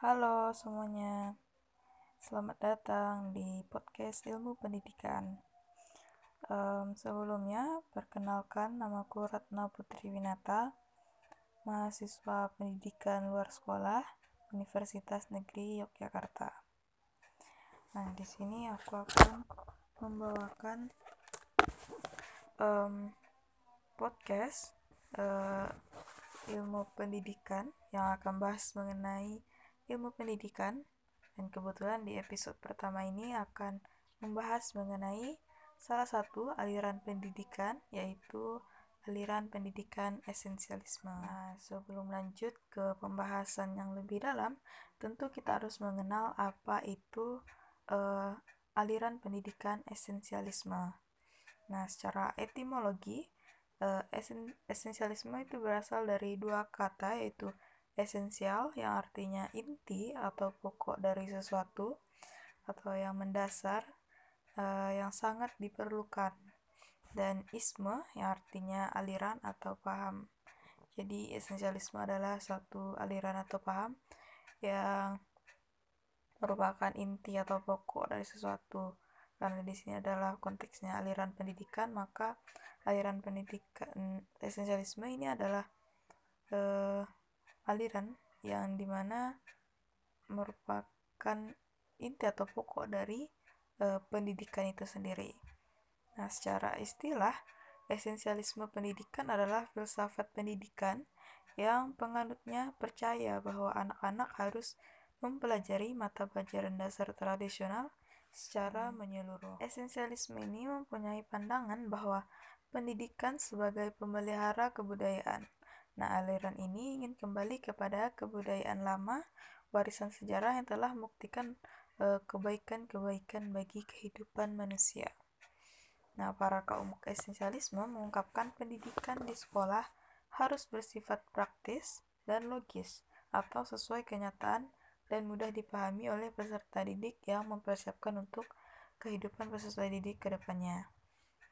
Halo semuanya, selamat datang di podcast Ilmu Pendidikan. Um, sebelumnya, perkenalkan namaku Ratna Putri Winata, mahasiswa pendidikan luar sekolah Universitas Negeri Yogyakarta. Nah, di sini aku akan membawakan um, podcast uh, ilmu pendidikan yang akan bahas mengenai ilmu pendidikan dan kebetulan di episode pertama ini akan membahas mengenai salah satu aliran pendidikan yaitu aliran pendidikan esensialisme. Nah, sebelum lanjut ke pembahasan yang lebih dalam, tentu kita harus mengenal apa itu uh, aliran pendidikan esensialisme. Nah, secara etimologi, uh, esen esensialisme itu berasal dari dua kata yaitu esensial yang artinya inti atau pokok dari sesuatu atau yang mendasar uh, yang sangat diperlukan dan isme yang artinya aliran atau paham. Jadi esensialisme adalah suatu aliran atau paham yang merupakan inti atau pokok dari sesuatu. Karena di sini adalah konteksnya aliran pendidikan, maka aliran pendidikan esensialisme ini adalah uh, aliran yang di mana merupakan inti atau pokok dari e, pendidikan itu sendiri. Nah, secara istilah, esensialisme pendidikan adalah filsafat pendidikan yang penganutnya percaya bahwa anak-anak harus mempelajari mata pelajaran dasar tradisional secara menyeluruh. Esensialisme ini mempunyai pandangan bahwa pendidikan sebagai pemelihara kebudayaan Nah, aliran ini ingin kembali kepada kebudayaan lama, warisan sejarah yang telah membuktikan eh, kebaikan-kebaikan bagi kehidupan manusia. Nah, para kaum esensialisme mengungkapkan pendidikan di sekolah harus bersifat praktis dan logis atau sesuai kenyataan dan mudah dipahami oleh peserta didik yang mempersiapkan untuk kehidupan peserta didik ke depannya.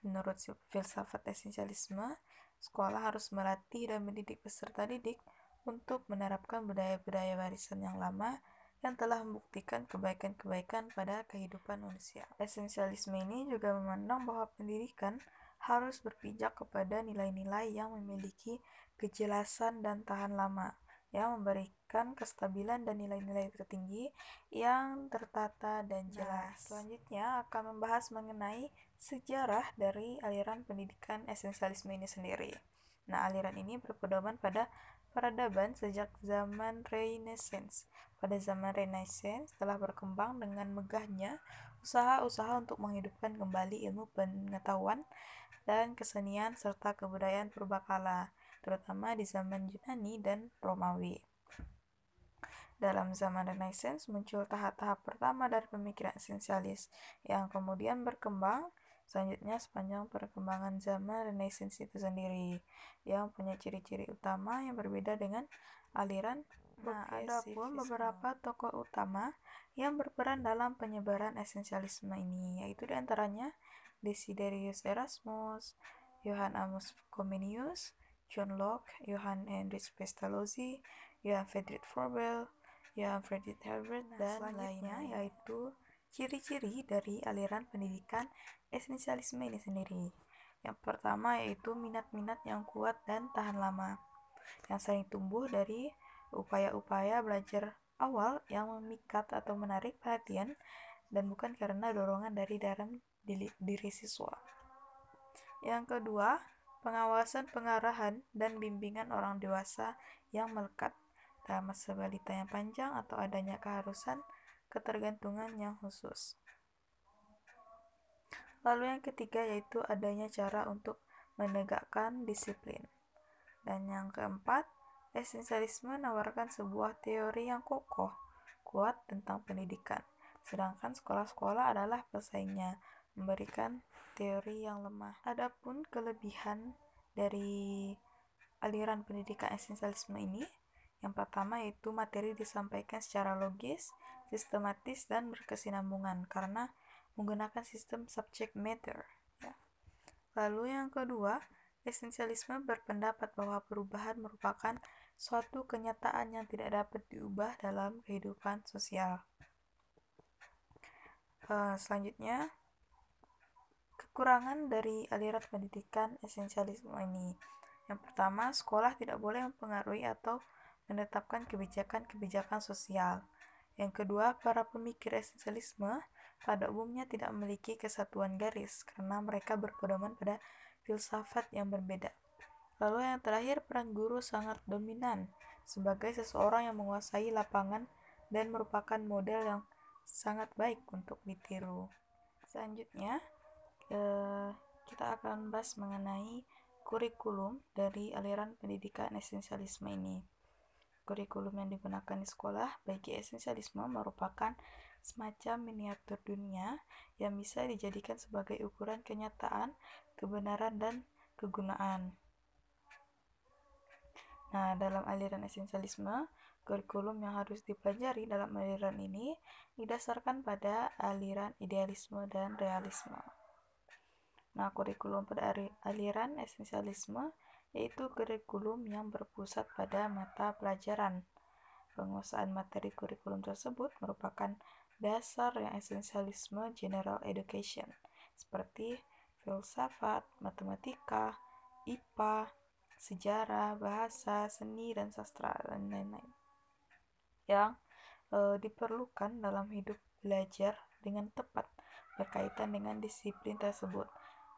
Menurut filsafat esensialisme, sekolah harus melatih dan mendidik peserta didik untuk menerapkan budaya-budaya warisan yang lama yang telah membuktikan kebaikan-kebaikan pada kehidupan manusia. Esensialisme ini juga memandang bahwa pendidikan harus berpijak kepada nilai-nilai yang memiliki kejelasan dan tahan lama, yang memberikan kestabilan dan nilai-nilai tertinggi yang tertata dan nah, jelas. Nah, selanjutnya akan membahas mengenai sejarah dari aliran pendidikan esensialisme ini sendiri. Nah, aliran ini berpedoman pada peradaban sejak zaman Renaissance. Pada zaman Renaissance telah berkembang dengan megahnya usaha-usaha untuk menghidupkan kembali ilmu pengetahuan dan kesenian serta kebudayaan purbakala terutama di zaman Yunani dan Romawi. Dalam zaman Renaissance muncul tahap-tahap pertama dari pemikiran esensialis yang kemudian berkembang. Selanjutnya sepanjang perkembangan zaman Renaissance itu sendiri yang punya ciri-ciri utama yang berbeda dengan aliran. Nah, ada pun beberapa tokoh utama yang berperan dalam penyebaran esensialisme ini, yaitu di antaranya Desiderius Erasmus, Johann Amos Comenius, John Locke, Johann Heinrich Pestalozzi, Johann Friedrich Froebel, Johann Friedrich Herbert, nah, dan lainnya yaitu ciri-ciri dari aliran pendidikan esensialisme ini sendiri. Yang pertama yaitu minat-minat yang kuat dan tahan lama, yang sering tumbuh dari upaya-upaya belajar awal yang memikat atau menarik perhatian dan bukan karena dorongan dari dalam diri siswa. Yang kedua, pengawasan pengarahan dan bimbingan orang dewasa yang melekat dalam masa balita yang panjang atau adanya keharusan ketergantungan yang khusus. Lalu yang ketiga yaitu adanya cara untuk menegakkan disiplin. Dan yang keempat, esensialisme menawarkan sebuah teori yang kokoh, kuat tentang pendidikan. Sedangkan sekolah-sekolah adalah pesaingnya, memberikan teori yang lemah. Adapun kelebihan dari aliran pendidikan esensialisme ini, yang pertama yaitu materi disampaikan secara logis, sistematis, dan berkesinambungan karena menggunakan sistem subject matter. Ya. Lalu yang kedua, esensialisme berpendapat bahwa perubahan merupakan suatu kenyataan yang tidak dapat diubah dalam kehidupan sosial. Uh, selanjutnya, kekurangan dari aliran pendidikan esensialisme ini. Yang pertama, sekolah tidak boleh mempengaruhi atau menetapkan kebijakan-kebijakan sosial. Yang kedua, para pemikir esensialisme pada umumnya tidak memiliki kesatuan garis karena mereka berpedoman pada filsafat yang berbeda. Lalu yang terakhir, peran guru sangat dominan sebagai seseorang yang menguasai lapangan dan merupakan model yang sangat baik untuk ditiru. Selanjutnya, eh, kita akan bahas mengenai kurikulum dari aliran pendidikan esensialisme ini. Kurikulum yang digunakan di sekolah bagi esensialisme merupakan semacam miniatur dunia yang bisa dijadikan sebagai ukuran kenyataan, kebenaran, dan kegunaan. Nah, dalam aliran esensialisme, kurikulum yang harus dipelajari dalam aliran ini didasarkan pada aliran idealisme dan realisme. Nah, kurikulum pada aliran esensialisme yaitu kurikulum yang berpusat pada mata pelajaran. Penguasaan materi kurikulum tersebut merupakan dasar yang esensialisme general education, seperti filsafat, matematika, IPA, sejarah, bahasa, seni, dan sastra, dan lain-lain. Yang e, diperlukan dalam hidup belajar dengan tepat berkaitan dengan disiplin tersebut.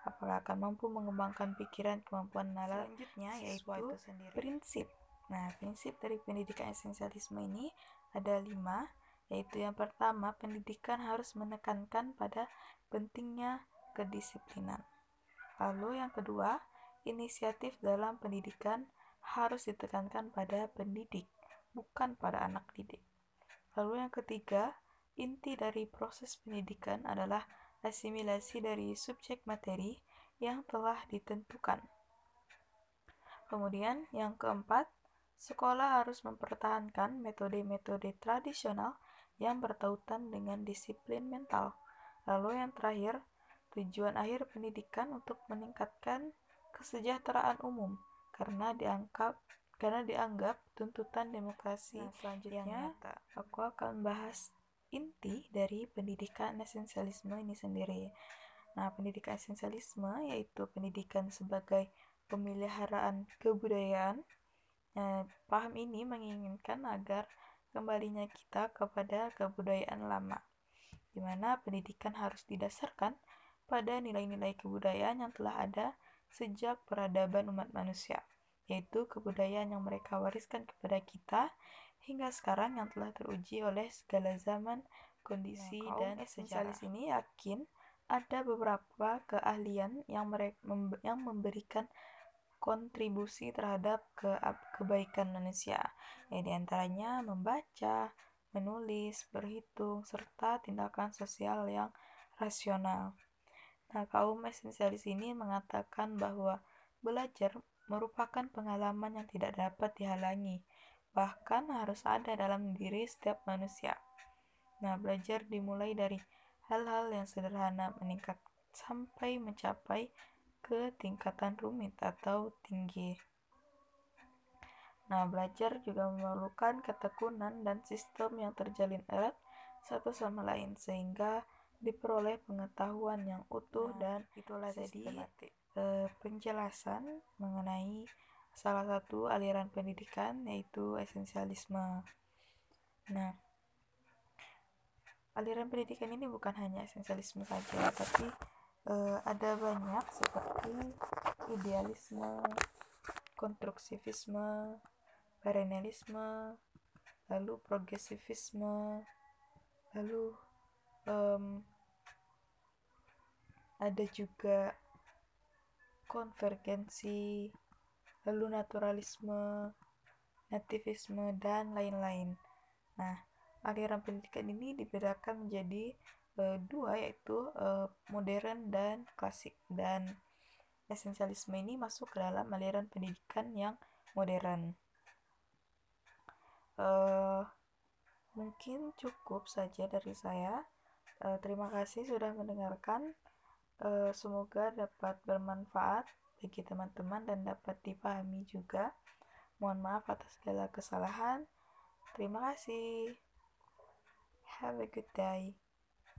Apakah akan mampu mengembangkan pikiran, kemampuan nalar, selanjutnya yaitu itu sendiri. prinsip. Nah, prinsip dari pendidikan esensialisme ini ada lima, yaitu yang pertama, pendidikan harus menekankan pada pentingnya kedisiplinan. Lalu yang kedua, inisiatif dalam pendidikan harus ditekankan pada pendidik, bukan pada anak didik. Lalu yang ketiga, inti dari proses pendidikan adalah asimilasi dari subjek materi yang telah ditentukan. Kemudian yang keempat, sekolah harus mempertahankan metode-metode tradisional yang bertautan dengan disiplin mental. Lalu yang terakhir, tujuan akhir pendidikan untuk meningkatkan kesejahteraan umum karena dianggap karena dianggap tuntutan demokrasi nah, selanjutnya yang nyata. Aku akan bahas inti dari pendidikan esensialisme ini sendiri. Nah, pendidikan esensialisme yaitu pendidikan sebagai pemeliharaan kebudayaan. Nah, paham ini menginginkan agar kembalinya kita kepada kebudayaan lama, di mana pendidikan harus didasarkan pada nilai-nilai kebudayaan yang telah ada sejak peradaban umat manusia, yaitu kebudayaan yang mereka wariskan kepada kita hingga sekarang yang telah teruji oleh segala zaman, kondisi, nah, dan sejarah. ini yakin ada beberapa keahlian yang mereka yang memberikan kontribusi terhadap ke kebaikan manusia. Ya, di antaranya membaca, menulis, berhitung, serta tindakan sosial yang rasional. Nah, kaum esensialis ini mengatakan bahwa belajar merupakan pengalaman yang tidak dapat dihalangi, bahkan harus ada dalam diri setiap manusia. Nah, belajar dimulai dari hal-hal yang sederhana meningkat sampai mencapai ke tingkatan rumit atau tinggi. Nah, belajar juga memerlukan ketekunan dan sistem yang terjalin erat satu sama lain sehingga diperoleh pengetahuan yang utuh nah, dan itulah jadi e, penjelasan mengenai salah satu aliran pendidikan yaitu esensialisme. Nah, aliran pendidikan ini bukan hanya esensialisme saja, tapi e, ada banyak seperti idealisme, konstruksivisme, perennialisme, lalu progresivisme, lalu um, ada juga konvergensi, lalu naturalisme, nativisme, dan lain-lain. Nah, aliran pendidikan ini dibedakan menjadi e, dua yaitu e, modern dan klasik dan esensialisme ini masuk ke dalam aliran pendidikan yang modern. E, mungkin cukup saja dari saya. Uh, terima kasih sudah mendengarkan. Uh, semoga dapat bermanfaat bagi teman-teman dan dapat dipahami juga. Mohon maaf atas segala kesalahan. Terima kasih. Have a good day.